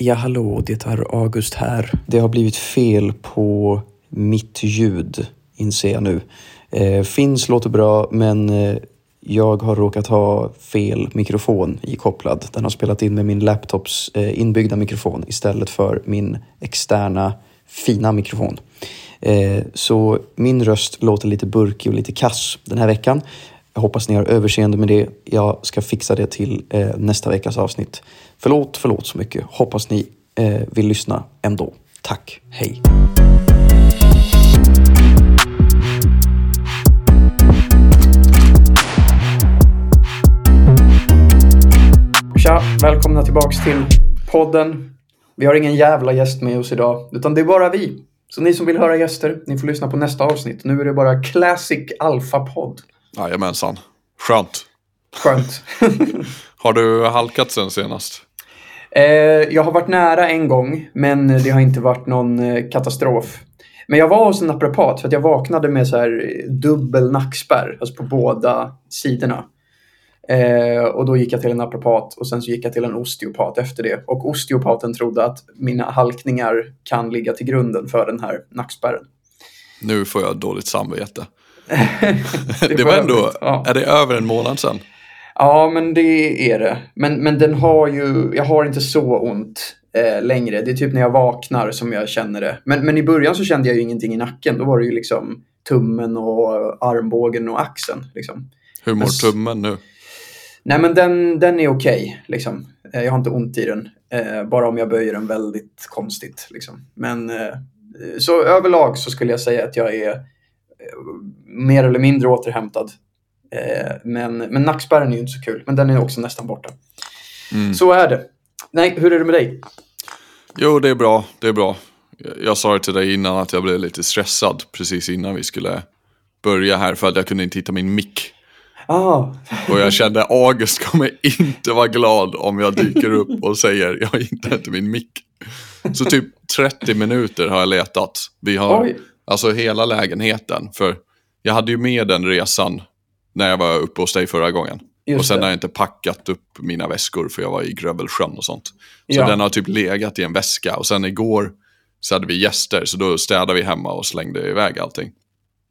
Ja, hallå, det är August här. Det har blivit fel på mitt ljud, inser jag nu. Eh, finns låter bra, men eh, jag har råkat ha fel mikrofon ikopplad. Den har spelat in med min laptops eh, inbyggda mikrofon istället för min externa fina mikrofon. Eh, så min röst låter lite burkig och lite kass den här veckan. Jag hoppas ni har överseende med det. Jag ska fixa det till eh, nästa veckas avsnitt. Förlåt, förlåt så mycket. Hoppas ni eh, vill lyssna ändå. Tack, hej. Tja, välkomna tillbaks till podden. Vi har ingen jävla gäst med oss idag, utan det är bara vi. Så ni som vill höra gäster, ni får lyssna på nästa avsnitt. Nu är det bara Classic Alpha-podd. Jajamensan. Skönt. Skönt. Har du halkat sen senast? Eh, jag har varit nära en gång, men det har inte varit någon eh, katastrof. Men jag var hos en naprapat för att jag vaknade med så här dubbel nackspärr, alltså på båda sidorna. Eh, och då gick jag till en naprapat och sen så gick jag till en osteopat efter det. Och osteopaten trodde att mina halkningar kan ligga till grunden för den här nackspärren. Nu får jag dåligt samvete. Det, det var ändå, ja. är det över en månad sedan? Ja, men det är det. Men, men den har ju, jag har inte så ont eh, längre. Det är typ när jag vaknar som jag känner det. Men, men i början så kände jag ju ingenting i nacken. Då var det ju liksom tummen och armbågen och axeln. Liksom. Hur mår Men- tummen nu? Nej, men den, den är okej. liksom. Eh, Jag har inte ont i den. Eh, bara om jag böjer den väldigt konstigt. Liksom. Men eh, så överlag så skulle jag säga att jag är mer eller mindre återhämtad. Eh, men, men nackspärren är ju inte så kul. Men den är också nästan borta. Mm. Så är det. Nej, hur är det med dig? Jo, det är bra. Det är bra. Jag- sa det till dig innan att jag blev lite stressad precis innan vi skulle börja här för att jag kunde inte hitta min mick. Ah, Och jag kände August kommer inte vara glad om jag dyker upp och säger jag hittar inte min mick. Så typ 30 minuter har jag letat. Vi har oj. Alltså hela lägenheten. För jag hade ju med den resan när jag var uppe hos dig förra gången. Just och sen det. har jag inte packat upp mina väskor för jag var i Grövelsjön och sånt. Så Ja. den har typ legat i en väska. Och sen igår så hade vi gäster så då städade vi hemma och slängde iväg allting.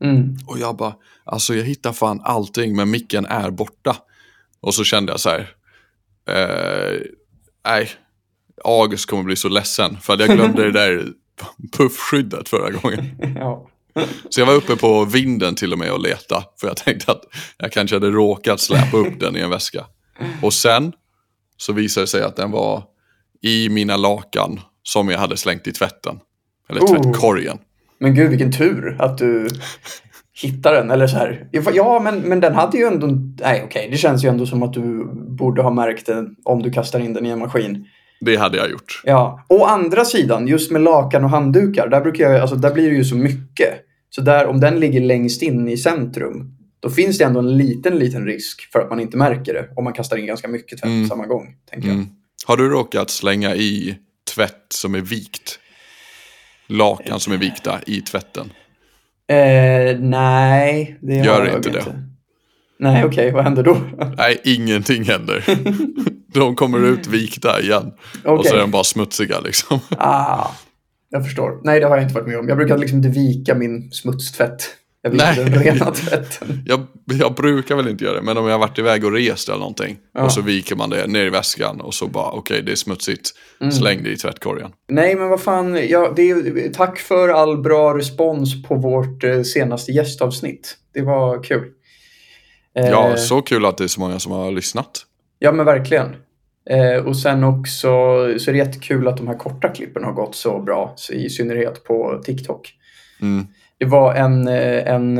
Mm. Och jag bara, alltså jag hittar fan allting men micken är borta. Och så kände jag så här, eh, nej, August kommer bli så ledsen för att jag glömde det där puffskyddet förra gången. Ja. Så jag var uppe på vinden till och med och leta för jag tänkte att jag kanske hade råkat släpa upp den i en väska. Och sen så visade det sig att den var i mina lakan som jag hade slängt i tvätten. Eller Oh. tvättkorgen. Men gud, vilken tur att du hittar den. Eller så här. Ja, men, men den hade ju ändå... Nej, okej. Det känns ju ändå som att du borde ha märkt den om du kastar in den i en maskin. Det hade jag gjort. Ja. Å andra sidan, just med lakan och handdukar, där, brukar jag, alltså, där blir det ju så mycket. Så där, om den ligger längst in i centrum, då finns det ändå en liten, liten risk för att man inte märker det. Om man kastar in ganska mycket tvätt Mm. på samma gång, tänker jag. Mm. Har du råkat slänga i tvätt som är vikt? Lakan som är vikta i tvätten. Eh, nej, det Gör har jag inte det. Nej, okej. vad händer då? Nej, ingenting händer. De kommer ut vikta igen. Och Okej. så är de bara smutsiga liksom. Ah, jag förstår. Nej, det har jag inte varit med om. Jag brukar liksom inte vika min smutstvätt. Jag viker Nej. den rena tvätten. Jag, jag brukar väl inte göra det, men om jag har varit iväg och rest eller någonting. Ja. Och så viker man det ner i väskan och så bara, okej det är smutsigt. Mm. Släng det i tvättkorgen. Nej, men vad fan. Ja, det är, tack för all bra respons på vårt eh, senaste gästavsnitt. Det var kul. Eh, Ja, så kul att det är så många som har lyssnat. ja, men verkligen. Eh, och sen också så är det jättekul att de här korta klippen har gått så bra. Så I synnerhet på TikTok. Mm. Det var en, eh, en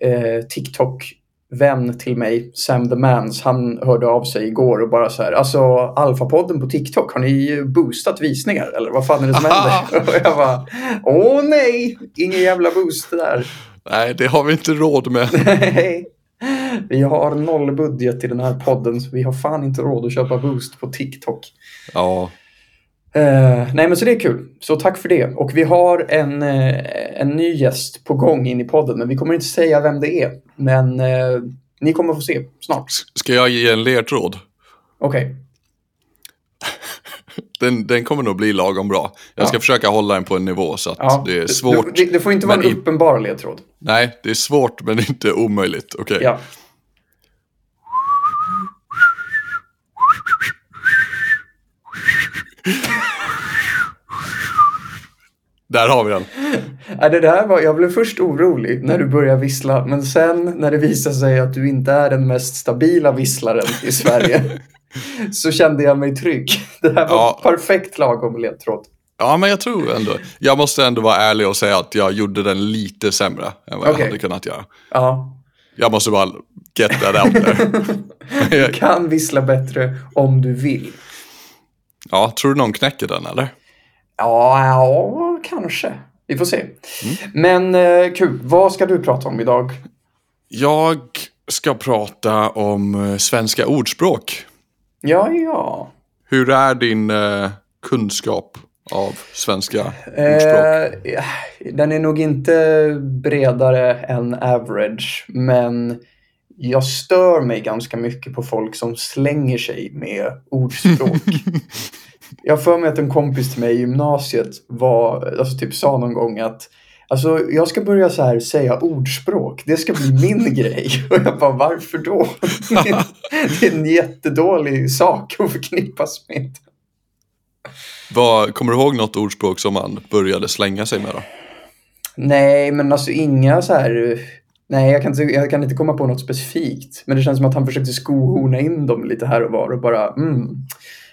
eh, TikTok-vän till mig, Sam the Mans, han hörde av sig igår och bara så här, alltså Alfapodden på TikTok, har ni boostat visningar eller vad fan är det som händer? och jag bara, åh nej, ingen jävla boost där. Nej, det har vi inte råd med. Nej. Vi har noll budget i den här podden så vi har fan inte råd att köpa boost på TikTok. Ja, Eh, nej men så det är kul. Så tack för det. Och vi har en, eh, en ny gäst på gång in i podden. Men vi kommer inte säga vem det är. Men eh, ni kommer få se snart. ska jag ge en ledtråd? Okej. Den, den kommer nog bli lagom bra. Jag ska Ja. försöka hålla den på en nivå så att Ja. det är svårt. Det, det får inte vara en uppenbar ledtråd. Nej, det är svårt men inte omöjligt. Okej. Ja. Där har vi den. Det där var, jag blev först orolig när du började vissla, men sen när det visade sig att du inte är den mest stabila visslaren i Sverige så kände jag mig trygg. Det här var Ja. perfekt lagom ledtråd. Ja, men jag tror ändå. Jag måste ändå vara ärlig och säga att jag gjorde den lite sämre än vad jag Okej. hade kunnat göra. Ja, Jag måste bara get that out there. Jag- kan vissla bättre om du vill. Ja, tror du någon knäcker den eller? Ja, ja kanske. Vi får se. Men eh, kul, vad ska du prata om idag? Jag ska prata om eh, svenska ordspråk. Ja, ja. Hur är din eh, kunskap av svenska ordspråk? Eh, den är nog inte bredare än average, men jag stör mig ganska mycket på folk som slänger sig med ordspråk. jag för mig att en kompis till mig i gymnasiet var, alltså typ sa någon gång att Alltså, jag ska börja så här säga ordspråk. Det ska bli min grej. Och jag bara, varför då? Det är, det är en jättedålig sak att förknippas med. Vad, kommer du ihåg något ordspråk som man började slänga sig med då? Nej, men alltså inga så här... Nej, jag kan, inte, jag kan inte komma på något specifikt. Men det känns som att han försökte skohorna in dem lite här och var och bara... Mm,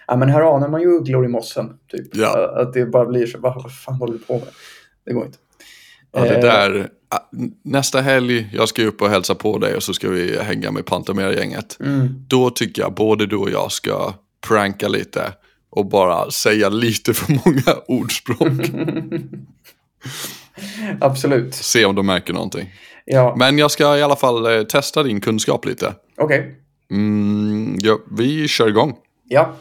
ja, men här anar man ju ugglor i mossen. Typ. Ja. Att det bara blir så... Vad, vad fan håller du på med? Det går inte. Ja, det Eh. där, ah, nästa helg, jag ska upp och hälsa på dig och så ska vi hänga med Pantamera-gänget. Mm. Då tycker jag både du och jag ska pranka lite och bara säga lite för många ordspråk. Absolut. Se om de märker någonting. Ja, Men jag ska i alla fall eh, testa din kunskap lite. okej. Mm, ja, vi kör igång. Ja.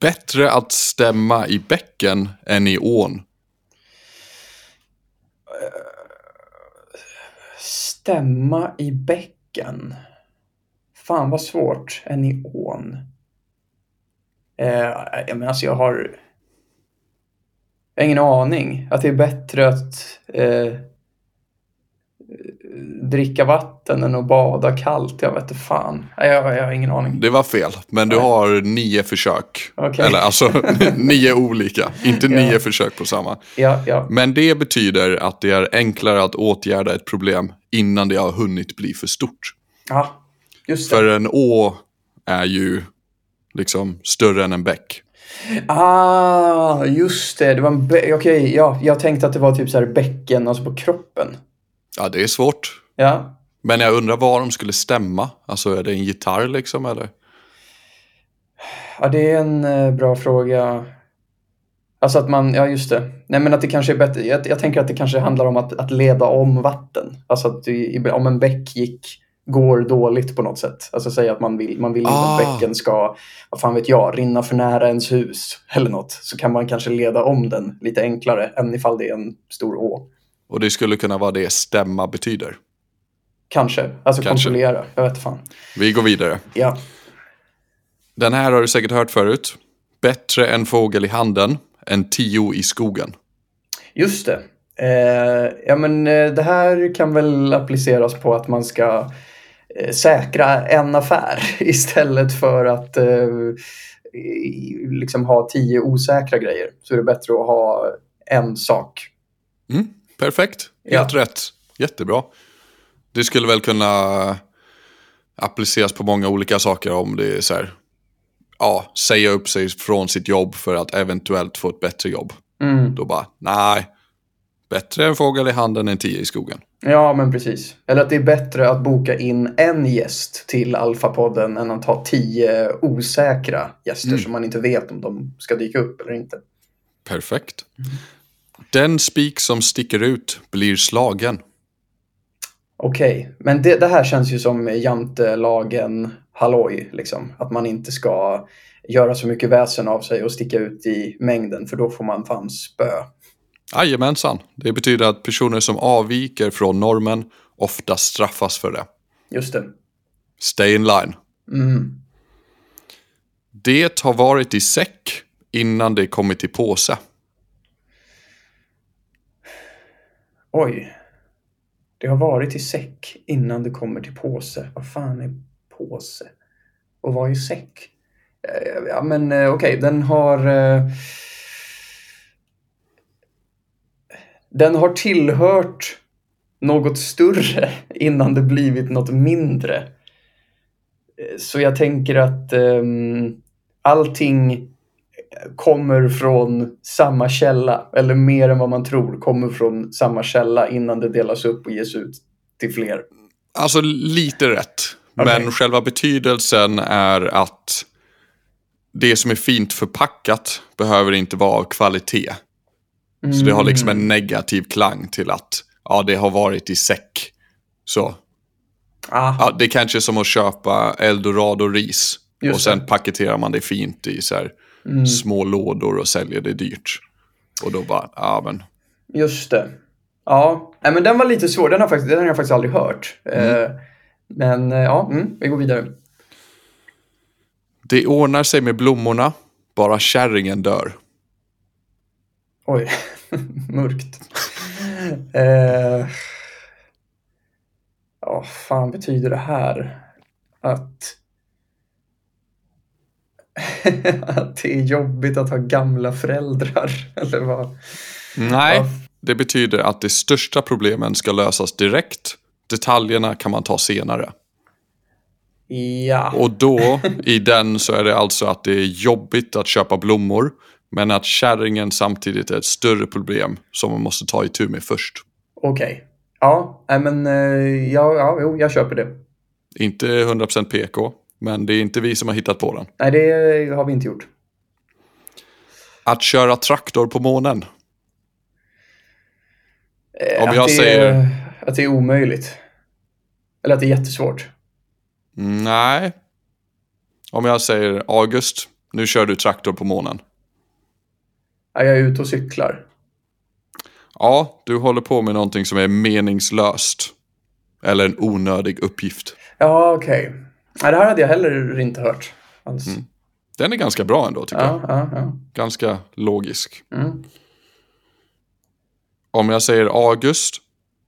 Bättre att stämma i bäcken än i ån. Stämma i bäcken. Fan vad svårt. Än i ån. Eh, jag menar alltså jag har... Jag har ingen aning. Att det är bättre att eh, dricka vatten än att bada kallt. Jag vet inte fan. Jag, jag har ingen aning. Det var fel, men du har nio försök. Okej. Eller alltså nio olika, inte Ja. nio försök på samma. Ja, ja. Men det betyder att det är enklare att åtgärda ett problem innan det har hunnit bli för stort. ja just det. För en å är ju liksom större än en bäck. Ah, just det. Det var en bä- Okej, ja. Jag tänkte att det var typ så här bäcken, alltså på kroppen. Ja, det är svårt. Ja. Men jag undrar var de skulle stämma. Alltså är det en gitarr liksom eller? Ja, det är en eh, bra fråga. Alltså att man, ja just det. Nej men att det kanske är bättre, jag, jag tänker att det kanske handlar om att, att leda om vatten. Alltså att du, om en bäck gick, går dåligt på något sätt. Alltså säga att man vill, man vill inte att Ah. bäcken ska, vad fan vet jag, rinna för nära ens hus eller något. Så kan man kanske leda om den lite enklare än ifall det är en stor å. Och det skulle kunna vara det stämma betyder. Kanske, alltså Kanske. kontrollera, jag vet fan. Vi går vidare. Ja, Den här har du säkert hört förut. Bättre en fågel i handen än tio i skogen. Just det. Eh, ja, men eh, det här kan väl appliceras på att man ska eh, säkra en affär istället för att eh, liksom ha tio osäkra grejer. Så är det bättre att ha en sak. Mm, perfekt, Ja. helt rätt. Jättebra. Det skulle väl kunna appliceras på många olika saker om det är så här. Ja, säga upp sig från sitt jobb för att eventuellt få ett bättre jobb. Mm. Då bara, nej. Bättre en fågel i handen än tio i skogen. Ja, men precis. Eller att det är bättre att boka in en gäst till Alfapodden än att ha tio osäkra gäster Mm. som man inte vet om de ska dyka upp eller inte. Perfekt. Den spik som sticker ut blir slagen. Okej, men det, det här känns ju som jantelagen halloj, liksom. Att man inte ska göra så mycket väsen av sig och sticka ut i mängden, för då får man fan spö. Jajamensan. Det betyder att personer som avviker från normen ofta straffas för det. Just det. Stay in line. Mm. Det har varit i säck innan det kommit till påse. Oj. Det har varit i säck innan det kommer till påse. Vad fan är påse? Och vad är säck? Eh, ja, men okej, okej, den har... Eh, den har tillhört något större innan det blivit något mindre. Så jag tänker att um, allting kommer från samma källa, eller mer än vad man tror, kommer från samma källa innan det delas upp och ges ut till fler. Alltså lite rätt. Okej. Men själva betydelsen är att det som är fint förpackat behöver inte vara av kvalitet. Så det har liksom Mm. en negativ klang till att ja, det har varit i säck. Så Ah, ja, det kanske är som att köpa eldorado-ris. Och sen paketerar man det fint i så här Mm. små lådor och säljer det dyrt. Och då bara, ja men. Just det. Ja, Nej, men den var lite svår. Den har, faktiskt, den har jag faktiskt aldrig hört. Eh, men eh, ja, mm, vi går vidare. Det ordnar sig med blommorna, bara kärringen dör. Oj, mörkt. eh, ja, fan betyder det här? Att... att det är jobbigt att ha gamla föräldrar, eller vad? Nej, Ja. det betyder att de största problemen ska lösas direkt. Detaljerna kan man ta senare. Ja, Och då, i den, så är det alltså att det är jobbigt att köpa blommor. Men att kärringen samtidigt är ett större problem som man måste ta itu med först. okej. Ja, nej men eh, ja, ja, jo, jag köper det. Inte 100% PK, men det är inte vi som har hittat på den. Nej, det har vi inte gjort. Att köra traktor på månen. Eh, Om att jag det säger- att det är omöjligt. Eller att det är jättesvårt. Nej. Om jag säger August, nu kör du traktor på månen. Ja, jag är ute och cyklar. Ja, du håller på med någonting som är meningslöst. Eller en onödig uppgift. Ja, okej. Nej, det här hade jag heller inte hört. Alls. Den är ganska bra ändå tycker jag. Ja, ja, ja. Ganska logisk. Mm. Om jag säger August,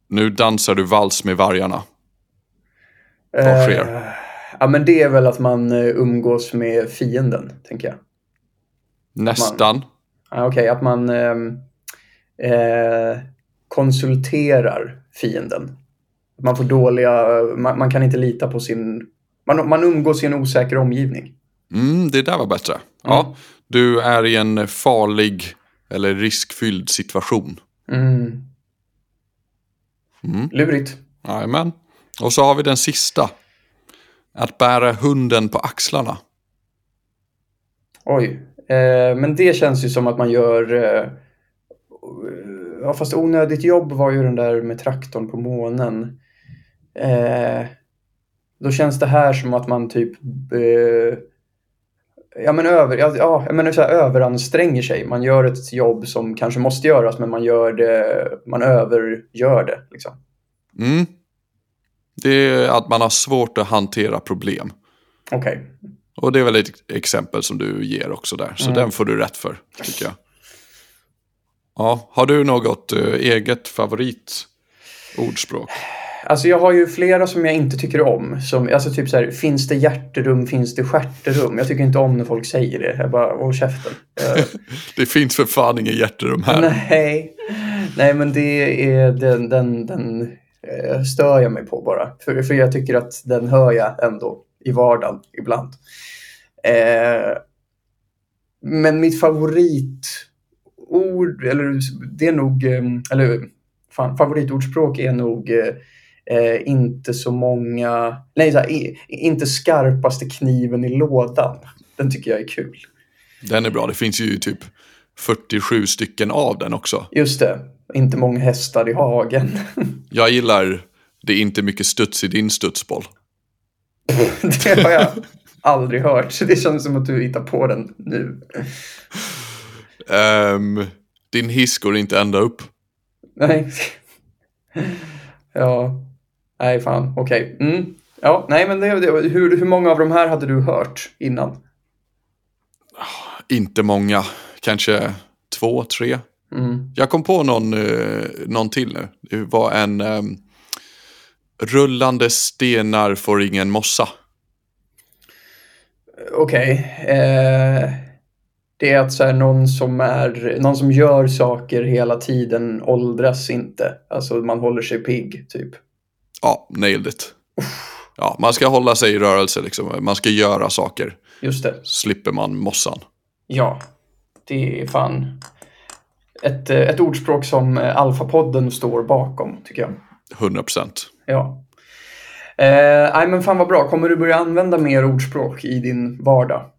nu dansar du vals med vargarna. Vad sker? Eh, ja, men det är väl att man eh, umgås med fienden, tänker jag. Nästan. Ja, okej, att man ehm, eh, konsulterar fienden. Man får dåliga... Man, man kan inte lita på sin... Man, man umgås i en osäker omgivning. Mm, det där var bättre. Ja, du är i en farlig eller riskfylld situation. Mm. Mm. Lurigt. Jajamän. Och så har vi den sista. Att bära hunden på axlarna. Oj. Eh, men det känns ju som att man gör... Eh, ja, fast onödigt jobb var ju den där med traktorn på månen. Eh, då känns det här som att man typ... Eh, ja, men över, ja, ja, jag menar så här, överanstränger sig. Man gör ett jobb som kanske måste göras, men man gör det... Man övergör det, liksom. Mm. Det är att man har svårt att hantera problem. Okej. Och det är väl ett exempel som du ger också där. Så Mm. den får du rätt för, tycker jag. Ja, har du något eh, eget favoritordspråk? Alltså jag har ju flera som jag inte tycker om. Som, alltså typ så här, finns det hjärterum, finns det stjärterum? Jag tycker inte om när folk säger det. Jag bara, håll käften. Eh, Det finns för fan ingen hjärterum här. nej. nej, men det är den, den, den eh, stör jag mig på bara. För, för jag tycker att den hör jag ändå i vardagen ibland. Eh, men mitt favoritord, eller det är nog, eh, eller fan, favoritordspråk är nog eh, inte så många, nej, så här, i, inte skarpaste kniven i lådan. Den tycker jag är kul. Den är bra, det finns ju typ 47 stycken av den också. Just det, inte många hästar i hagen. Jag gillar det är inte mycket studs i din studsboll. det har jag aldrig hört. Så det känns som att du hittar på den nu. Ehm, din hiss går inte ända upp. Nej. Ja. Nej, fan. Okej. Mm. Ja, nej, men det, det, hur, hur många av de här hade du hört innan? inte många. Kanske två, tre. Mm. Jag kom på någon, eh, någon till nu. Det var en ehm, rullande stenar får ingen mossa. Okej. Eh, det är att så här, någon, som är, någon som gör saker hela tiden åldras inte. Alltså man håller sig pigg, typ. Ja, nailed it. Ja, man ska hålla sig i rörelse liksom. Man ska göra saker. Just det. Slipper man mossan. Ja. Det är fan ett, eh, ett ordspråk som eh, Alfapodden står bakom, tycker jag. 100 procent. Ja. Eh, nej men fan vad bra. Kommer du börja använda mer ordspråk i din vardag?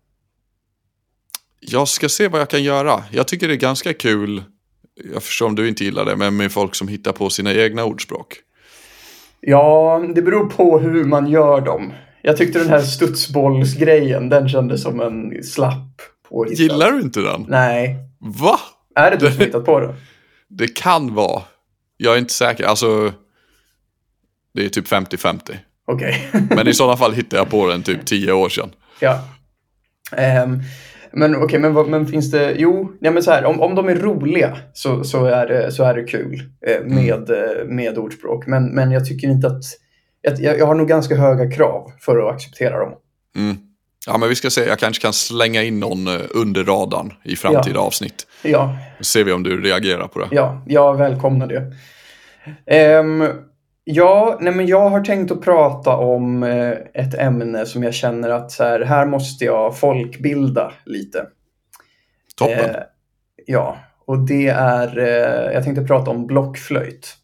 Jag ska se vad jag kan göra. Jag tycker det är ganska kul. Jag förstår om du inte gillar det, men med folk som hittar på sina egna ordspråk. Ja, det beror på hur man gör dem. Jag tyckte den här studsbollsgrejen, den kändes som en slapp på Gillar du inte den? Nej. Va? Är det du som hittat på det? Det kan vara. Jag är inte säker. Alltså, det är typ 50-50. Okej. Men i sådana fall hittade jag på den typ 10 år sedan. ja. Ehm, men okej, men, vad- men finns det... Jo, nej, men så här, om, om de är roliga så, så, är, det, så är det kul eh, med, eh, med ordspråk. Men, men jag tycker inte att... Jag, jag har nog ganska höga krav för att acceptera dem. Mm. Ja, men vi ska se. Jag kanske kan slänga in någon eh, under radarn i framtida Ja. avsnitt. Ja, Då ser vi om du reagerar på det. Ja, jag välkomnar det. Ehm, ja, nej men jag har tänkt att prata om eh, ett ämne som jag känner att så här, här måste jag folkbilda lite. Toppen. Eh, ja, och det är, eh, jag tänkte prata om blockflöjt.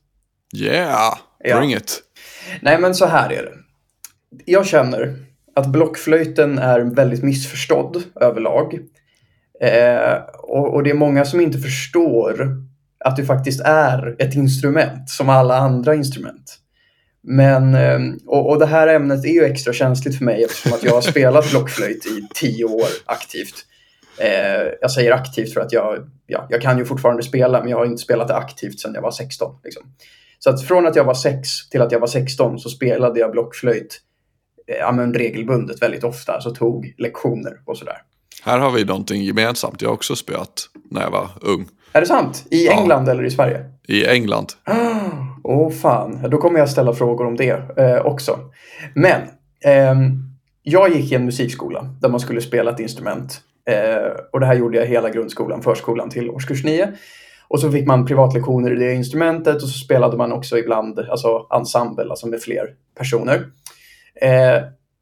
Yeah, Ja. bring it. Nej, men så här är det. Jag känner att blockflöjten är väldigt missförstådd överlag. Eh, och, och det är många som inte förstår att du faktiskt är ett instrument som alla andra instrument. Men, ehm, och, och det här ämnet är ju extra känsligt för mig eftersom att jag har spelat blockflöjt i tio år aktivt. Eh, jag säger aktivt för att jag, ja, jag kan ju fortfarande spela, men jag har inte spelat det aktivt sedan jag var 16. Liksom. Så att från att jag var 6 till att jag var 16 så spelade jag blockflöjt eh, ja, regelbundet väldigt ofta. Så tog lektioner och sådär. Här har vi någonting gemensamt. Jag har också spelat när jag var ung. Är det sant? I Ja. England eller i Sverige? I England. Åh oh, fan, då kommer jag ställa frågor om det eh, också. Men ehm, jag gick i en musikskola där man skulle spela ett instrument. Eh, och det här gjorde jag hela grundskolan, förskolan till årskurs 9. Och så fick man privatlektioner i det instrumentet och så spelade man också ibland alltså ensemble, alltså med fler personer.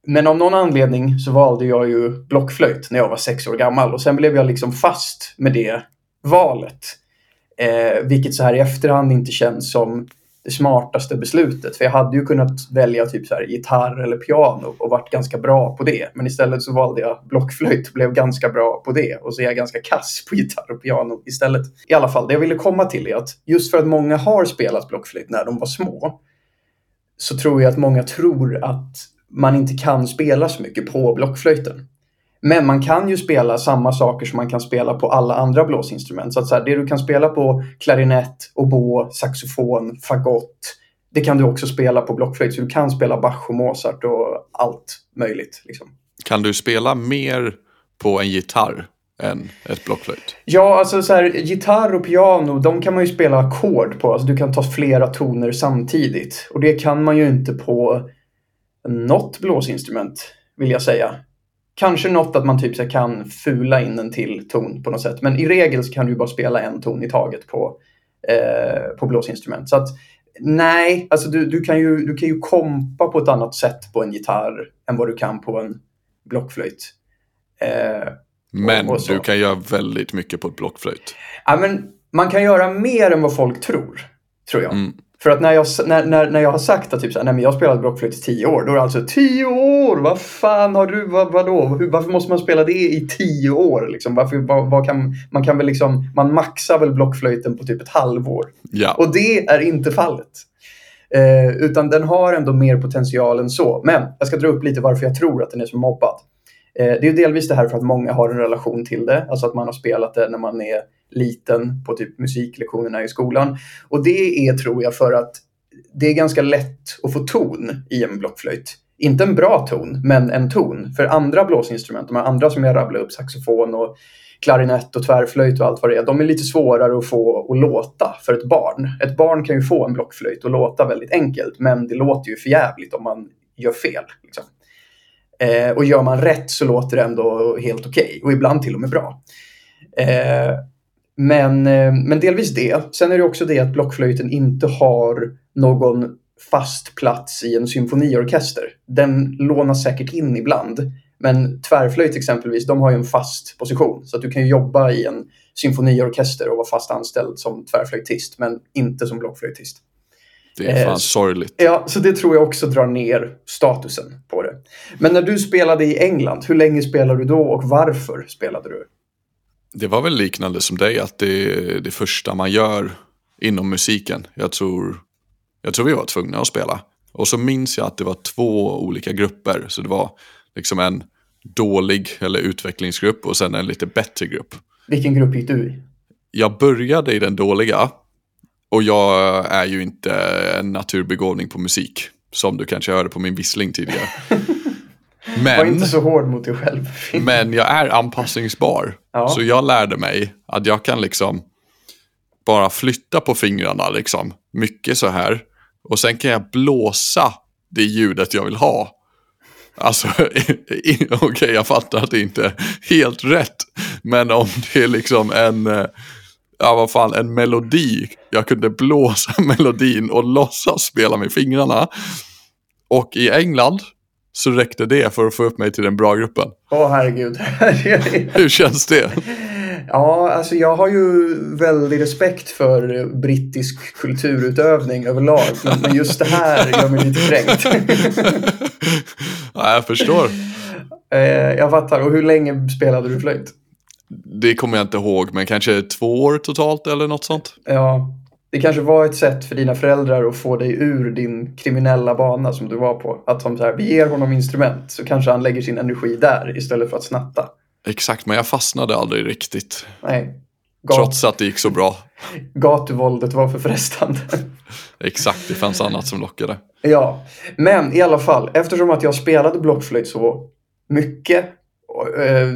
Men av någon anledning så valde jag ju blockflöjt när jag var sex år gammal och sen blev jag liksom fast med det valet. Eh, vilket så här i efterhand inte känns som det smartaste beslutet. För jag hade ju kunnat välja typ så här gitarr eller piano och varit ganska bra på det. Men istället så valde jag blockflöjt och blev ganska bra på det. Och så är jag ganska kass på gitarr och piano istället. I alla fall, det jag ville komma till är att just för att många har spelat blockflöjt när de var små så tror jag att många tror att man inte kan spela så mycket på blockflöjten. Men man kan ju spela samma saker som man kan spela på alla andra blåsinstrument. Så att så här, det du kan spela på klarinett, oboe, saxofon, fagott. Det kan du också spela på blockflöjt. Så du kan spela Bach och Mozart och allt möjligt. Liksom. Kan du spela mer på en gitarr än ett blockflöjt? Ja, alltså så här, gitarr och piano, de kan man ju spela ackord på. Alltså du kan ta flera toner samtidigt. Och det kan man ju inte på något blåsinstrument, vill jag säga. Kanske något att man typ så kan fula in en till ton på något sätt. Men i regel så kan du bara spela en ton i taget på, eh, på blåsinstrument. Så att nej, alltså du, du, kan ju, du kan ju kompa på ett annat sätt på en gitarr än vad du kan på en blockflöjt. Eh, Men Och- och du kan göra väldigt mycket på ett blockflöjt. Ja, men man kan göra mer än vad folk tror, tror jag. Mm. För att när jag, när, när, när jag har sagt att typ så här, nej, men jag har spelat blockflöjt i tio år, då är det alltså tio år! Vad fan har du, vad, vadå? Hur, varför måste man spela det i tio år? Liksom? Varför, vad, vad kan, man kan väl liksom, man maxar väl blockflöjten på typ ett halvår. Ja, Och det är inte fallet. Eh, utan den har ändå mer potential än så. Men jag ska dra upp lite varför jag tror att den är så mobbad. Eh, det är delvis det här för att många har en relation till det. Alltså att man har spelat det när man är liten på typ musiklektionerna i skolan. Och det är, tror jag, för att det är ganska lätt att få ton i en blockflöjt. Inte en bra ton, men en ton. För andra blåsinstrument, de här andra som jag rabblade upp, saxofon och klarinett och tvärflöjt och allt vad det är, de är lite svårare att få att låta för ett barn. Ett barn kan ju få en blockflöjt att låta väldigt enkelt, men det låter ju för jävligt om man gör fel. Liksom. Eh, och gör man rätt så låter det ändå helt okej okay, och ibland till och med bra. Eh, men, eh, men delvis det. Sen är det också det att blockflöjten inte har någon fast plats i en symfoniorkester. Den lånas säkert in ibland. Men tvärflöjt exempelvis, de har ju en fast position. Så att du kan jobba i en symfoniorkester och vara fast anställd som tvärflöjtist, men inte som blockflöjtist. Det är fan eh, sorgligt. Ja, så det tror jag också drar ner statusen på det. Men när du spelade i England, hur länge spelade du då och varför spelade du? Det var väl liknande som dig, att det är det första man gör inom musiken. Jag tror, jag tror vi var tvungna att spela. Och så minns jag att det var två olika grupper. Så det var liksom en dålig eller utvecklingsgrupp och sen en lite bättre grupp. Vilken grupp gick du i? Jag började i den dåliga och jag är ju inte en naturbegåvning på musik. Som du kanske hörde på min vissling tidigare. Men, Var inte så hård mot dig själv. men jag är anpassningsbar. Ja. Så jag lärde mig att jag kan liksom bara flytta på fingrarna liksom. Mycket så här. Och sen kan jag blåsa det ljudet jag vill ha. Alltså, okej okay, jag fattar att det inte är helt rätt. Men om det är liksom en, eh, ja vad fan, en melodi. Jag kunde blåsa melodin och låtsas spela med fingrarna. Och i England så räckte det för att få upp mig till den bra gruppen. Åh oh, herregud. Hur känns det? Ja, alltså jag har ju väldig respekt för brittisk kulturutövning överlag. Men just det här gör mig lite kränkt. ja, jag förstår. Eh, jag fattar. Och hur länge spelade du flöjt? Det kommer jag inte ihåg, men kanske två år totalt eller något sånt. Ja, det kanske var ett sätt för dina föräldrar att få dig ur din kriminella bana som du var på. Att de så här, vi ger honom instrument så kanske han lägger sin energi där istället för att snatta. Exakt, men jag fastnade aldrig riktigt. Nej. Gat... Trots att det gick så bra. Gatuvåldet var för frestande. Exakt, det fanns annat som lockade. Ja, men i alla fall, eftersom att jag spelade blockflöjt så mycket eh,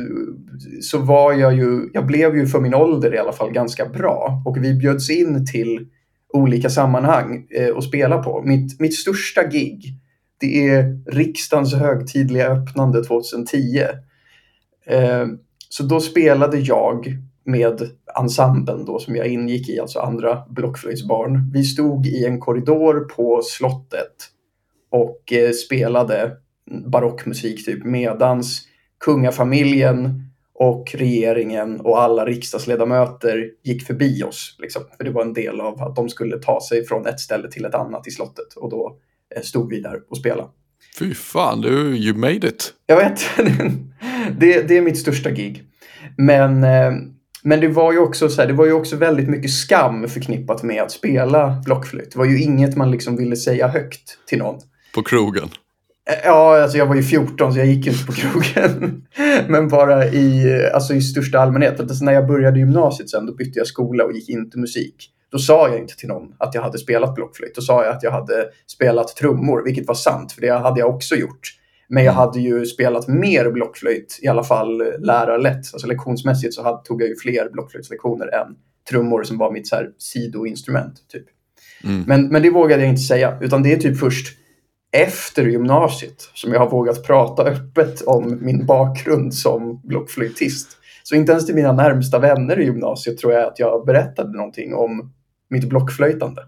så var jag ju, jag blev ju för min ålder i alla fall ganska bra. Och vi bjöds in till olika sammanhang eh, att spela på. Mitt, mitt största gig, det är riksdagens högtidliga öppnande 2010. Eh, så då spelade jag med ensemblen då som jag ingick i, alltså andra blockflöjtsbarn. Vi stod i en korridor på slottet och eh, spelade barockmusik typ medans kungafamiljen och regeringen och alla riksdagsledamöter gick förbi oss. Liksom. För det var en del av att de skulle ta sig från ett ställe till ett annat i slottet. Och då eh, stod vi där och spelade. Fy fan, du, you made it. Jag vet. det, det är mitt största gig. Men, eh, men det, var ju också så här, det var ju också väldigt mycket skam förknippat med att spela blockflöjt. Det var ju inget man liksom ville säga högt till någon. På krogen? Ja, alltså jag var ju 14 så jag gick inte på krogen. Men bara i, alltså i största allmänhet. Alltså när jag började gymnasiet sen då bytte jag skola och gick inte musik. Då sa jag inte till någon att jag hade spelat blockflöjt. Då sa jag att jag hade spelat trummor, vilket var sant, för det hade jag också gjort. Men jag mm. hade ju spelat mer blockflöjt, i alla fall lärarlätt. Alltså lektionsmässigt så hade, tog jag ju fler blockflöjtslektioner än trummor som var mitt så här sidoinstrument. Typ. Mm. Men, men det vågade jag inte säga, utan det är typ först efter gymnasiet som jag har vågat prata öppet om min bakgrund som blockflöjtist. Så inte ens till mina närmsta vänner i gymnasiet tror jag att jag berättade någonting om mitt blockflöjtande.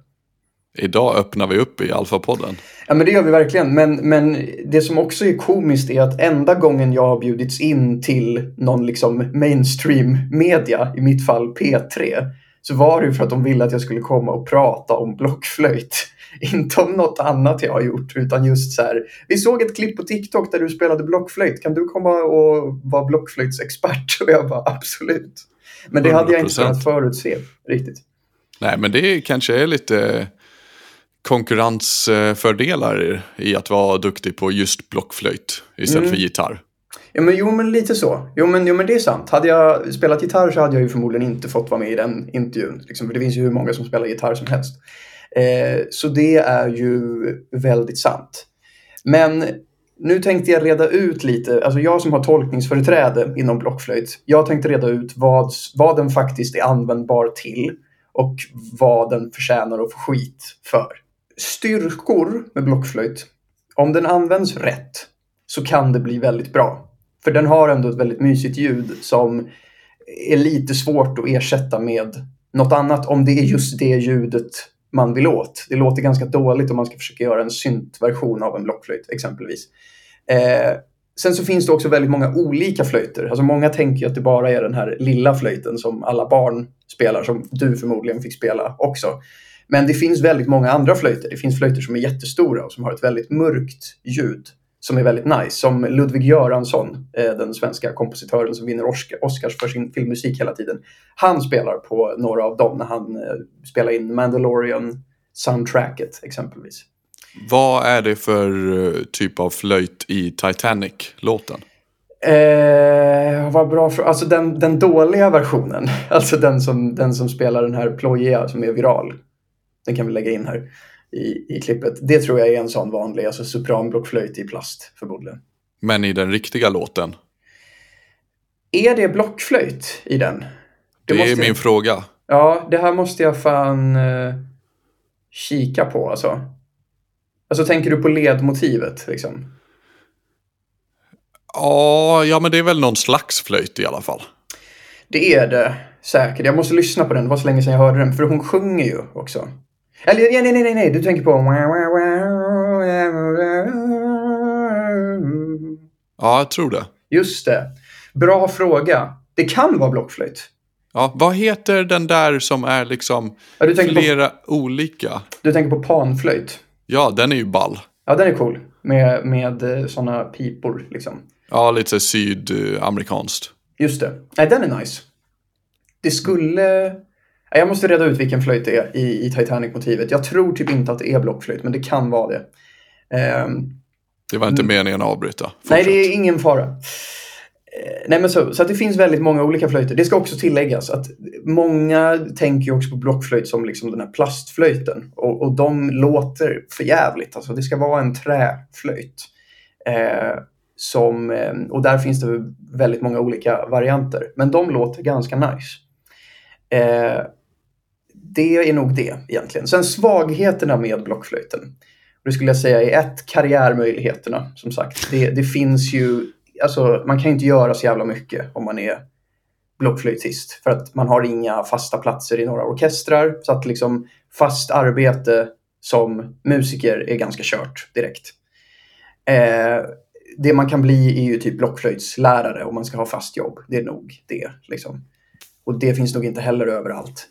Idag öppnar vi upp i Alfa-podden. Ja, men det gör vi verkligen. Men, men det som också är komiskt är att enda gången jag har bjudits in till någon liksom mainstream media, i mitt fall P3, så var det för att de ville att jag skulle komma och prata om blockflöjt. Inte om något annat jag har gjort, utan just så här. Vi såg ett klipp på TikTok där du spelade blockflöjt. Kan du komma och vara blockflöjtsexpert? Och jag bara absolut. Men det 100%. hade jag inte kunnat förutse riktigt. Nej, men det kanske är lite konkurrensfördelar i att vara duktig på just blockflöjt istället mm. för gitarr. Ja, men, jo, men lite så. Jo men, jo, men det är sant. Hade jag spelat gitarr så hade jag ju förmodligen inte fått vara med i den intervjun. Liksom, för det finns ju hur många som spelar gitarr som helst. Eh, så det är ju väldigt sant. Men nu tänkte jag reda ut lite, alltså jag som har tolkningsföreträde inom blockflöjt, jag tänkte reda ut vad, vad den faktiskt är användbar till och vad den förtjänar att få skit för. Styrkor med blockflöjt, om den används rätt så kan det bli väldigt bra. För den har ändå ett väldigt mysigt ljud som är lite svårt att ersätta med något annat om det är just det ljudet man vill åt. Det låter ganska dåligt om man ska försöka göra en syntversion av en blockflöjt exempelvis. Eh, sen så finns det också väldigt många olika flöjter. Alltså många tänker att det bara är den här lilla flöjten som alla barn spelar, som du förmodligen fick spela också. Men det finns väldigt många andra flöjter. Det finns flöjter som är jättestora och som har ett väldigt mörkt ljud som är väldigt nice. Som Ludvig Göransson, eh, den svenska kompositören som vinner Oscars för sin filmmusik hela tiden. Han spelar på några av dem när han eh, spelar in Mandalorian soundtracket exempelvis. Vad är det för eh, typ av flöjt i Titanic-låten? Eh, vad bra för, Alltså den, den dåliga versionen. Alltså den som, den som spelar den här plojiga som är viral. Den kan vi lägga in här i, i klippet. Det tror jag är en sån vanlig, alltså sopranblockflöjt i plast förmodligen. Men i den riktiga låten? Är det blockflöjt i den? Det, det är min jag... fråga. Ja, det här måste jag fan uh, kika på alltså. Alltså tänker du på ledmotivet liksom? Ja, ja men det är väl någon slags flöjt i alla fall. Det är det säkert. Jag måste lyssna på den. Det var så länge sedan jag hörde den. För hon sjunger ju också. Eller nej, nej, nej, nej. Du tänker på... Ja, jag tror det. Just det. Bra fråga. Det kan vara blockflöjt. Ja, vad heter den där som är liksom ja, flera på, olika? Du tänker på panflöjt? Ja, den är ju ball. Ja, den är cool. Med, med eh, sådana pipor liksom. Ja, lite så sydamerikanskt. Just det. Nej, den är nice. Det skulle... Jag måste reda ut vilken flöjt det är i, i Titanic-motivet. Jag tror typ inte att det är blockflöjt, men det kan vara det. Um, det var inte mm. meningen att avbryta. Fortsätt. Nej, det är ingen fara. Uh, nej, men så, så det finns väldigt många olika flöjter. Det ska också tilläggas att många tänker också på blockflöjt som liksom den här plastflöjten. Och, och de låter för jävligt. Alltså, det ska vara en träflöjt. Uh, som, uh, och där finns det väldigt många olika varianter. Men de låter ganska nice. Eh, det är nog det egentligen. Sen svagheterna med blockflöjten. Det skulle jag säga är ett, karriärmöjligheterna. Som sagt, det, det finns ju, alltså man kan inte göra så jävla mycket om man är blockflöjtist. För att man har inga fasta platser i några orkestrar. Så att liksom fast arbete som musiker är ganska kört direkt. Eh, det man kan bli är ju typ blockflöjtslärare om man ska ha fast jobb. Det är nog det. Liksom. Och det finns nog inte heller överallt.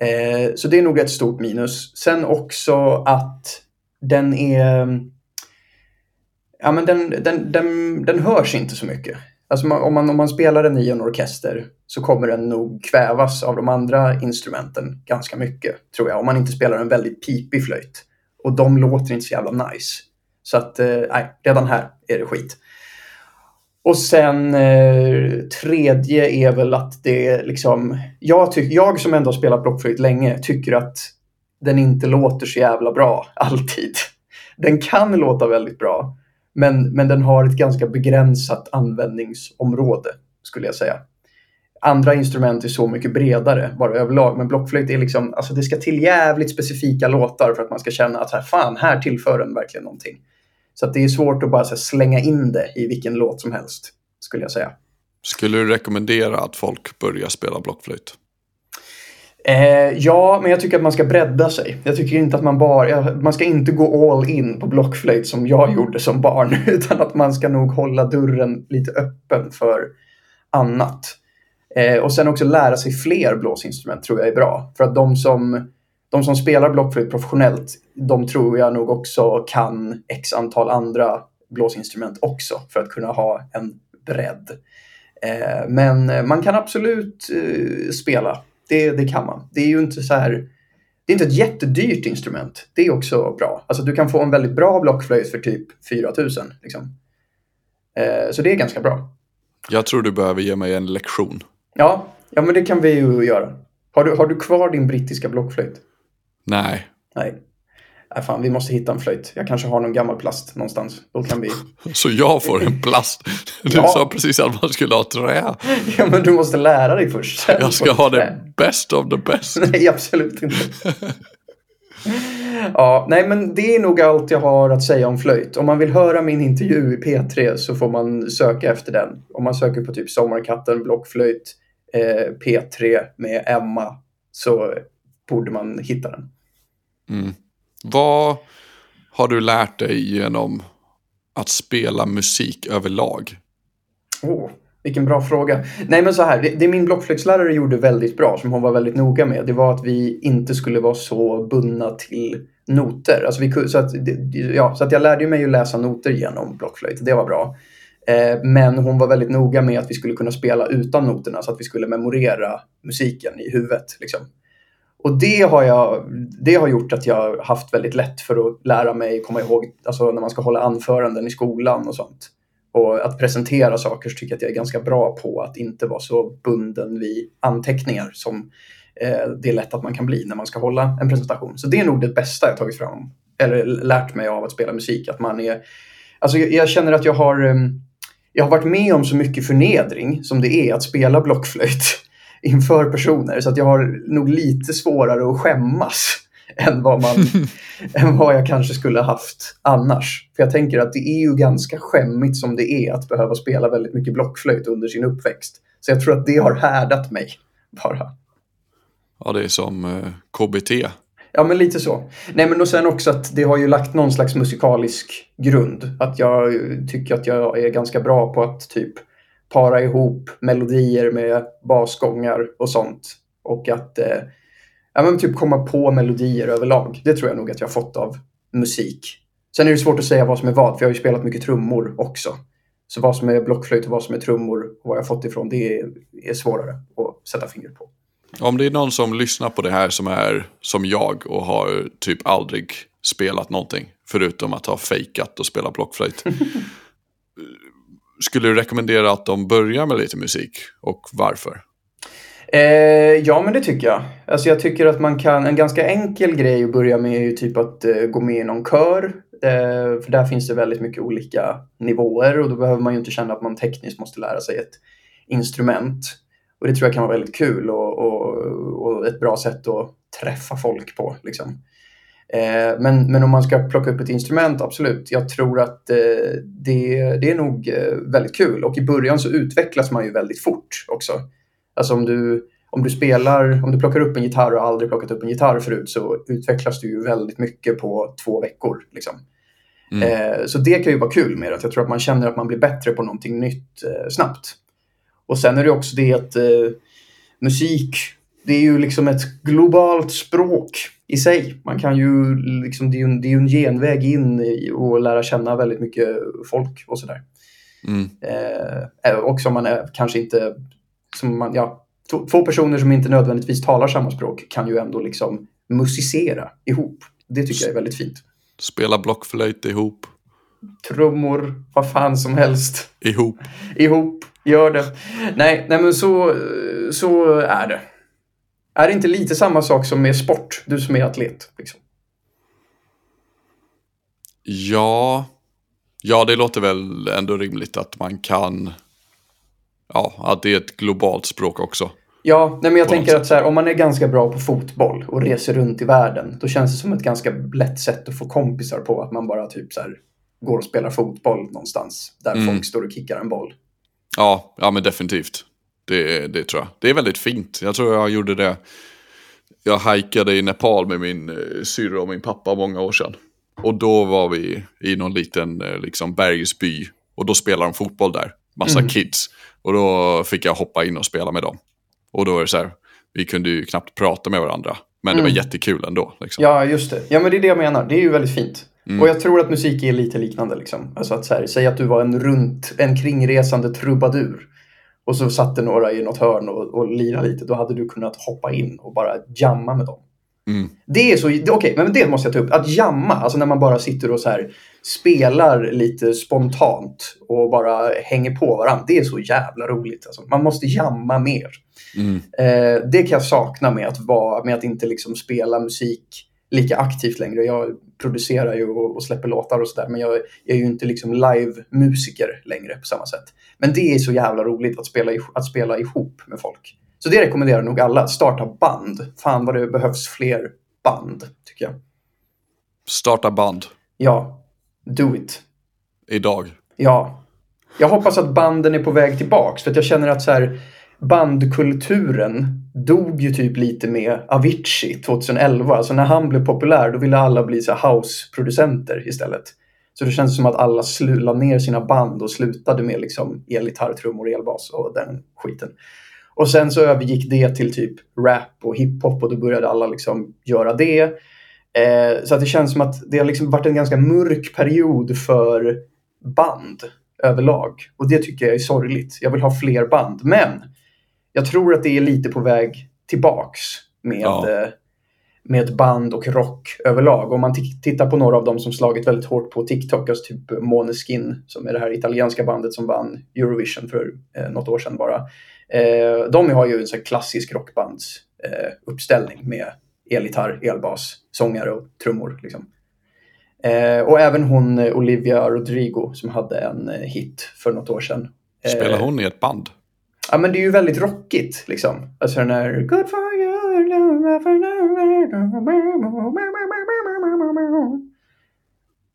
Eh, så det är nog ett stort minus. Sen också att den är... Ja, men den, den, den, den hörs inte så mycket. Alltså om, man, om man spelar den i en orkester så kommer den nog kvävas av de andra instrumenten ganska mycket, tror jag. Om man inte spelar en väldigt pipig flöjt. Och de låter inte så jävla nice. Så att, eh, nej, redan här är det skit. Och sen eh, tredje är väl att det liksom... Jag, tyck, jag som ändå har spelat blockflöjt länge tycker att den inte låter så jävla bra alltid. Den kan låta väldigt bra, men, men den har ett ganska begränsat användningsområde skulle jag säga. Andra instrument är så mycket bredare bara överlag, men blockflöjt är liksom, alltså det ska till jävligt specifika låtar för att man ska känna att här, fan, här tillför den verkligen någonting. Så det är svårt att bara här, slänga in det i vilken låt som helst, skulle jag säga. Skulle du rekommendera att folk börjar spela blockflöjt? Eh, ja, men jag tycker att man ska bredda sig. Jag tycker inte att man bara... Man ska inte gå all in på blockflöjt som jag gjorde som barn. Utan att man ska nog hålla dörren lite öppen för annat. Eh, och sen också lära sig fler blåsinstrument tror jag är bra. För att de som de som spelar blockflöjt professionellt, de tror jag nog också kan x antal andra blåsinstrument också för att kunna ha en bredd. Eh, men man kan absolut eh, spela. Det, det kan man. Det är ju inte så här det är inte ett jättedyrt instrument. Det är också bra. Alltså du kan få en väldigt bra blockflöjt för typ 4000. Liksom. Eh, så det är ganska bra. Jag tror du behöver ge mig en lektion. Ja, ja men det kan vi ju göra. Har du, har du kvar din brittiska blockflöjt? Nej. Nej. äh, fan, vi måste hitta en flöjt. Jag kanske har någon gammal plast någonstans. Då kan vi... Så jag får en plast? Du Ja. sa precis att man skulle ha trä. Ja, men du måste lära dig först. Jag ska ha trä. det best of the best. Nej, absolut inte. Ja, nej, men det är nog allt jag har att säga om flöjt. Om man vill höra min intervju i P3 så får man söka efter den. Om man söker på typ Sommarkatten, blockflöjt, eh, P3 med Emma så borde man hitta den. Mm. Vad har du lärt dig genom att spela musik överlag? Oh, vilken bra fråga. Nej, men så här. Det, det min blockflöjtslärare gjorde väldigt bra, som hon var väldigt noga med, det var att vi inte skulle vara så bundna till noter. Alltså vi, så, att, ja, så att jag lärde mig att läsa noter genom blockflöjt. Det var bra. Eh, men hon var väldigt noga med att vi skulle kunna spela utan noterna så att vi skulle memorera musiken i huvudet. Liksom. Och det har, jag, det har gjort att jag har haft väldigt lätt för att lära mig, komma ihåg, alltså när man ska hålla anföranden i skolan och sånt. Och att presentera saker så tycker jag att jag är ganska bra på att inte vara så bunden vid anteckningar som eh, det är lätt att man kan bli när man ska hålla en presentation. Så det är nog det bästa jag tagit fram, eller lärt mig av att spela musik. Att man är, alltså jag, jag känner att jag har, ehm, jag har varit med om så mycket förnedring som det är att spela blockflöjt inför personer. Så att jag har nog lite svårare att skämmas än vad, man, än vad jag kanske skulle ha haft annars. För jag tänker att det är ju ganska skämmigt som det är att behöva spela väldigt mycket blockflöjt under sin uppväxt. Så jag tror att det har härdat mig bara. Ja, det är som eh, KBT. Ja, men lite så. Nej, men och sen också att det har ju lagt någon slags musikalisk grund. Att jag tycker att jag är ganska bra på att typ para ihop melodier med basgångar och sånt. Och att eh, ja, men typ komma på melodier överlag. Det tror jag nog att jag har fått av musik. Sen är det svårt att säga vad som är vad, för jag har ju spelat mycket trummor också. Så vad som är blockflöjt och vad som är trummor och vad jag har fått ifrån, det är, är svårare att sätta fingret på. Om det är någon som lyssnar på det här som är som jag och har typ aldrig spelat någonting förutom att ha fejkat och spela blockflöjt. Skulle du rekommendera att de börjar med lite musik och varför? Eh, ja, men det tycker jag. Alltså jag tycker att man kan, en ganska enkel grej att börja med är ju typ att eh, gå med i någon kör. Eh, för där finns det väldigt mycket olika nivåer och då behöver man ju inte känna att man tekniskt måste lära sig ett instrument. Och det tror jag kan vara väldigt kul och, och, och ett bra sätt att träffa folk på. Liksom. Eh, men, men om man ska plocka upp ett instrument, absolut. Jag tror att eh, det, det är nog eh, väldigt kul. Och i början så utvecklas man ju väldigt fort också. Alltså om du, om du spelar, om du plockar upp en gitarr och aldrig plockat upp en gitarr förut så utvecklas du ju väldigt mycket på två veckor. Liksom. Mm. Så det kan ju vara kul med att Jag tror att man känner att man blir bättre på någonting nytt snabbt. Och sen är det också det att musik, det är ju liksom ett globalt språk i sig. Man kan ju, liksom, det är ju en, det är en genväg in och lära känna väldigt mycket folk och sådär. Mm. Eh, också om man är kanske inte, som man, ja, två, två personer som inte nödvändigtvis talar samma språk kan ju ändå liksom musicera ihop. Det tycker jag är väldigt fint. Spela blockflöjt ihop. Trummor, vad fan som helst. Ihop. ihop, gör det. Nej, nej men så, så är det. Är det inte lite samma sak som med sport? Du som är atlet. Liksom. Ja. Ja, det låter väl ändå rimligt att man kan... Ja, att det är ett globalt språk också. Ja, nej men jag tänker att så här, om man är ganska bra på fotboll och reser runt i världen, då känns det som ett ganska lätt sätt att få kompisar på. Att man bara typ så här, går och spelar fotboll någonstans där Mm. folk står och kickar en boll. Ja, ja men definitivt. Det, det tror jag. Det är väldigt fint. Jag tror jag gjorde det. Jag hajkade i Nepal med min eh, syrra och min pappa många år sedan. Och då var vi i någon liten eh, liksom, bergsby. Och då spelade de fotboll där. Massa Mm. kids. Och då fick jag hoppa in och spela med dem. Och då var det så här. Vi kunde ju knappt prata med varandra. Men det var Mm. jättekul ändå. Liksom. Ja, just det. Ja, men det är det jag menar. Det är ju väldigt fint. Mm. Och jag tror att musik är lite liknande. Liksom. Alltså att så här, säg att du var en runt, en kringresande trubadur. Och så satt det några i något hörn och, och lirade lite. Då hade du kunnat hoppa in och bara jamma med dem. Mm. Det är så, okej, men det måste jag ta upp. Att jamma, alltså när man bara sitter och så här spelar lite spontant och bara hänger på varandra. Det är så jävla roligt. Alltså. Man måste jamma mer. Mm. Eh, det kan jag sakna med att, vara, med att inte liksom spela musik lika aktivt längre. Jag producerar ju och, och släpper låtar och sådär. Men jag, jag är ju inte liksom live-musiker längre på samma sätt. Men det är så jävla roligt att spela, att spela ihop med folk. Så det rekommenderar nog alla. Starta band. Fan vad det behövs fler band, tycker jag. Starta band. Ja, do it. Idag. Ja. Jag hoppas att banden är på väg tillbaks. För att jag känner att så här, bandkulturen dog ju typ lite med Avicii 2011. Alltså när han blev populär då ville alla bli så house-producenter istället. Så det känns som att alla la ner sina band och slutade med liksom elgitarr, trummor, elbas och den skiten. Och sen så övergick det till typ rap och hiphop och då började alla liksom göra det. Eh, så att det känns som att det har liksom varit en ganska mörk period för band överlag. Och det tycker jag är sorgligt. Jag vill ha fler band. Men jag tror att det är lite på väg tillbaks med, ja. Eh, med band och rock överlag. Om man tittar på några av dem som slagit väldigt hårt på TikTok, alltså typ Måneskin som är det här italienska bandet som vann Eurovision för eh, något år sedan bara. Eh, de har ju en sån klassisk rockbandsuppställning eh, med elgitarr, elbas, sångare och trummor. Liksom. Eh, och även hon eh, Olivia Rodrigo som hade en eh, hit för något år sedan. Spelar hon i ett band? Ja, men det är ju väldigt rockigt liksom. Alltså den här Good for you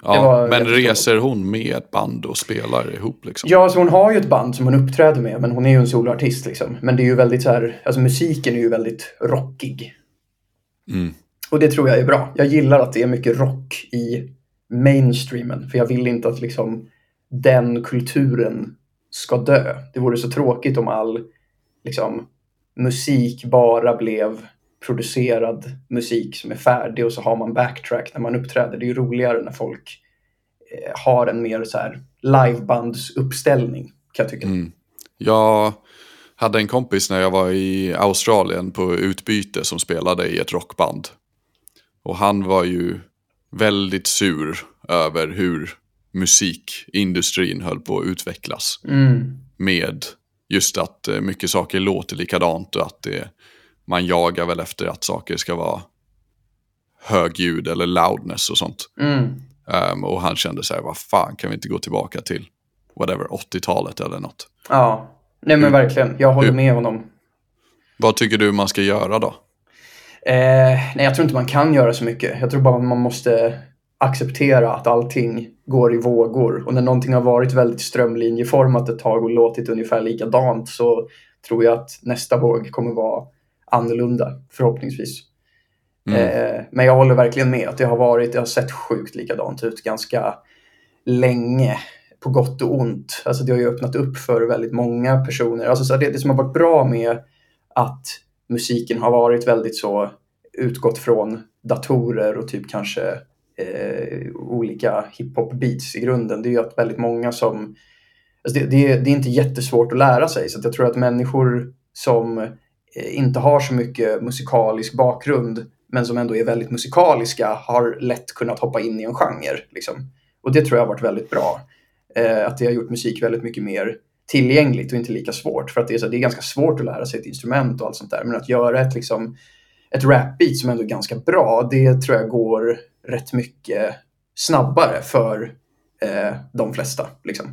Ja, var, men reser hon med ett band och spelar ihop liksom? Ja, alltså hon har ju ett band som hon uppträder med, men hon är ju en soloartist liksom. Men det är ju väldigt så här, alltså musiken är ju väldigt rockig. Mm. Och det tror jag är bra. Jag gillar att det är mycket rock i mainstreamen, för jag vill inte att liksom den kulturen ska dö. Det vore så tråkigt om all liksom, musik bara blev producerad musik som är färdig och så har man backtrack när man uppträder. Det är ju roligare när folk eh, har en mer så här livebandsuppställning kan jag tycka. Mm. Jag hade en kompis när jag var i Australien på utbyte som spelade i ett rockband. Och han var ju väldigt sur över hur musikindustrin höll på att utvecklas. Mm. Med just att eh, mycket saker låter likadant och att det, man jagar väl efter att saker ska vara högljud eller loudness och sånt. Mm. Um, och han kände så här, vad fan kan vi inte gå tillbaka till whatever, 80-talet eller något. Ja, nej men hur, verkligen, jag håller hur, med honom. Vad tycker du man ska göra då? Eh, nej, jag tror inte man kan göra så mycket. Jag tror bara man måste acceptera att allting går i vågor. Och när någonting har varit väldigt strömlinjeformat ett tag och låtit ungefär likadant så tror jag att nästa våg kommer vara annorlunda, förhoppningsvis. Mm. Eh, men jag håller verkligen med att det har varit, det har sett sjukt likadant ut ganska länge. På gott och ont. Alltså det har ju öppnat upp för väldigt många personer. Alltså så det, det som har varit bra med att musiken har varit väldigt så utgått från datorer och typ kanske eh, olika hiphop-beats i grunden. Det är ju att väldigt många som... Alltså det, det, det, är inte jättesvårt att lära sig så jag tror att människor som eh, inte har så mycket musikalisk bakgrund men som ändå är väldigt musikaliska har lätt kunnat hoppa in i en genre. Liksom. Och det tror jag har varit väldigt bra. Eh, att det har gjort musik väldigt mycket mer tillgängligt och inte lika svårt. För att det är, så, det är ganska svårt att lära sig ett instrument och allt sånt där. Men att göra ett, liksom, ett rapbeat som ändå är ganska bra, det tror jag går rätt mycket snabbare för eh, de flesta. Liksom.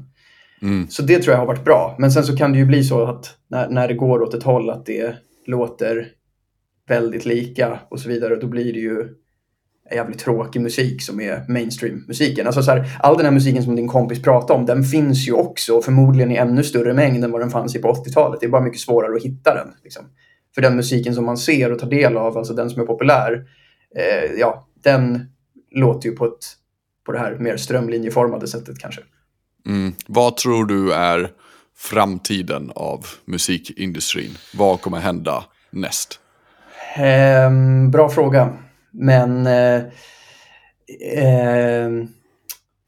Mm. Så det tror jag har varit bra. Men sen så kan det ju bli så att när, när det går åt ett håll att det låter väldigt lika och så vidare, då blir det ju jävligt tråkig musik som är mainstream-musiken. Alltså så här, all den här musiken som din kompis pratade om, den finns ju också förmodligen i ännu större mängd än vad den fanns i på 80-talet. Det är bara mycket svårare att hitta den. Liksom. För den musiken som man ser och tar del av, alltså den som är populär, eh, ja, den låter ju på, ett, på det här mer strömlinjeformade sättet kanske. Mm. Vad tror du är framtiden av musikindustrin? Vad kommer hända näst? Eh, bra fråga. Men... Eh, eh,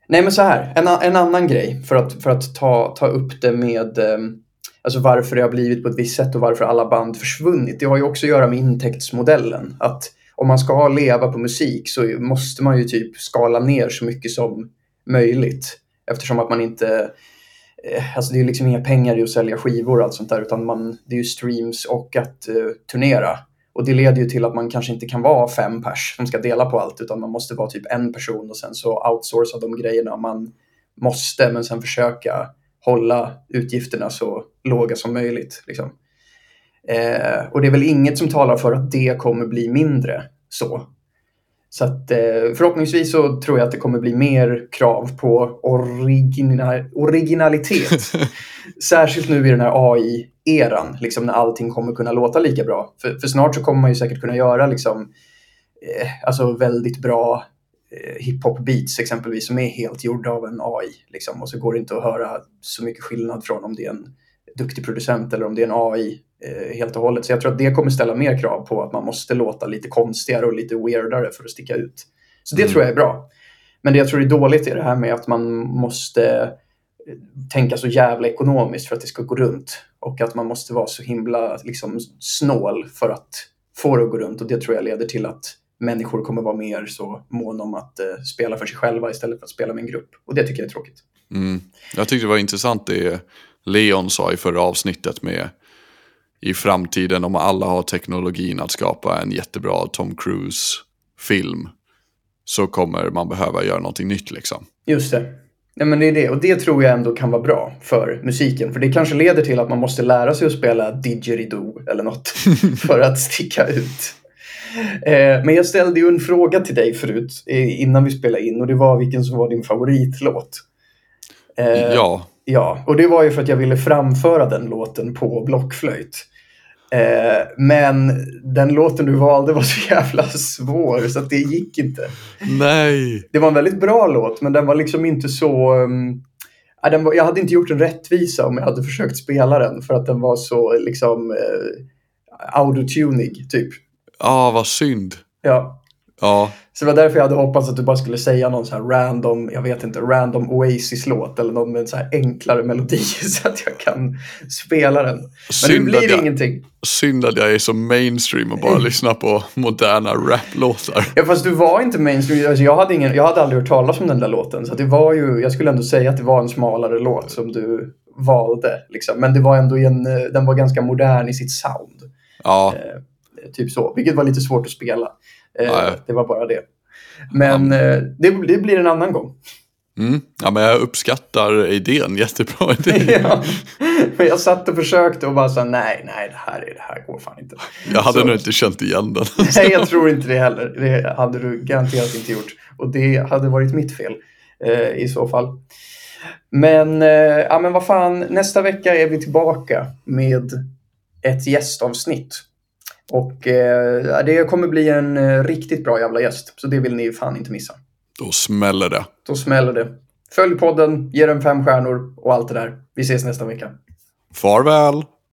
nej men så här, en, en annan grej för att, för att ta, ta upp det med ehm, alltså varför det har blivit på ett visst sätt och varför alla band försvunnit. Det har ju också att göra med intäktsmodellen. Att om man ska leva på musik så måste man ju typ skala ner så mycket som möjligt. Eftersom att man inte... Eh, alltså det är liksom inga pengar i att sälja skivor och allt sånt där utan man, det är ju streams och att uh, turnera. Och det leder ju till att man kanske inte kan vara fem pers som ska dela på allt utan man måste vara typ en person och sen så outsourca de grejerna man måste men sen försöka hålla utgifterna så låga som möjligt. Liksom. Eh, och det är väl inget som talar för att det kommer bli mindre så. Så att, eh, förhoppningsvis så tror jag att det kommer bli mer krav på origina originalitet. Särskilt nu i den här AI-eran, liksom när allting kommer kunna låta lika bra. För, för snart så kommer man ju säkert kunna göra liksom, eh, alltså väldigt bra eh, hiphop-beats exempelvis som är helt gjorda av en AI. Liksom, och så går det inte att höra så mycket skillnad från om det är en duktig producent eller om det är en AI eh, helt och hållet. Så jag tror att det kommer ställa mer krav på att man måste låta lite konstigare och lite weirdare för att sticka ut. Så det mm. tror jag är bra. Men det jag tror är dåligt är det här med att man måste eh, tänka så jävla ekonomiskt för att det ska gå runt. Och att man måste vara så himla liksom, snål för att få det att gå runt. Och det tror jag leder till att människor kommer vara mer så mån om att eh, spela för sig själva istället för att spela med en grupp. Och det tycker jag är tråkigt. Mm. Jag tyckte det var intressant det Leon sa i förra avsnittet med i framtiden om alla har teknologin att skapa en jättebra Tom Cruise-film så kommer man behöva göra någonting nytt liksom. Just det. Ja, men det är det. Och det tror jag ändå kan vara bra för musiken. För det kanske leder till att man måste lära sig att spela didgeridoo eller något för att sticka ut. Eh, men jag ställde ju en fråga till dig förut eh, innan vi spelade in och det var vilken som var din favoritlåt. Eh, ja. Ja, och det var ju för att jag ville framföra den låten på blockflöjt. Eh, men den låten du valde var så jävla svår så att det gick inte. Nej! Det var en väldigt bra låt men den var liksom inte så... Um, den var, jag hade inte gjort den rättvisa om jag hade försökt spela den för att den var så liksom eh, autotunig typ. Ja, ah, vad synd. Ja. Ja. Så det var därför jag hade hoppats att du bara skulle säga någon så här random, jag vet inte, random Oasis-låt eller någon med en så här enklare melodi så att jag kan spela den. Men det blir jag, ingenting. Synd att jag är så mainstream och bara lyssnar på moderna rap-låtar. Ja fast du var inte mainstream, alltså, jag, hade ingen, jag hade aldrig hört talas om den där låten. Så det var ju, jag skulle ändå säga att det var en smalare låt som du valde. Liksom. Men det var ändå en, den var ganska modern i sitt sound. Ja. Eh, typ så, vilket var lite svårt att spela. Eh, det var bara det. Men ja. Eh, det, det, blir en annan gång. Mm. Ja, men jag uppskattar idén, jättebra idé. ja. Men jag satt och försökte och bara sa nej, nej, det här, det här går fan inte. Jag hade så, nog inte känt igen den. nej, jag tror inte det heller. Det hade du garanterat inte gjort. Och det hade varit mitt fel eh, i så fall. Men, eh, ja, men vad fan, nästa vecka är vi tillbaka med ett gästavsnitt. Och eh, det kommer bli en eh, riktigt bra jävla gäst. Så det vill ni fan inte missa. Då smäller det. Då smäller det. Följ podden, ge den fem stjärnor och allt det där. Vi ses nästa vecka. Farväl!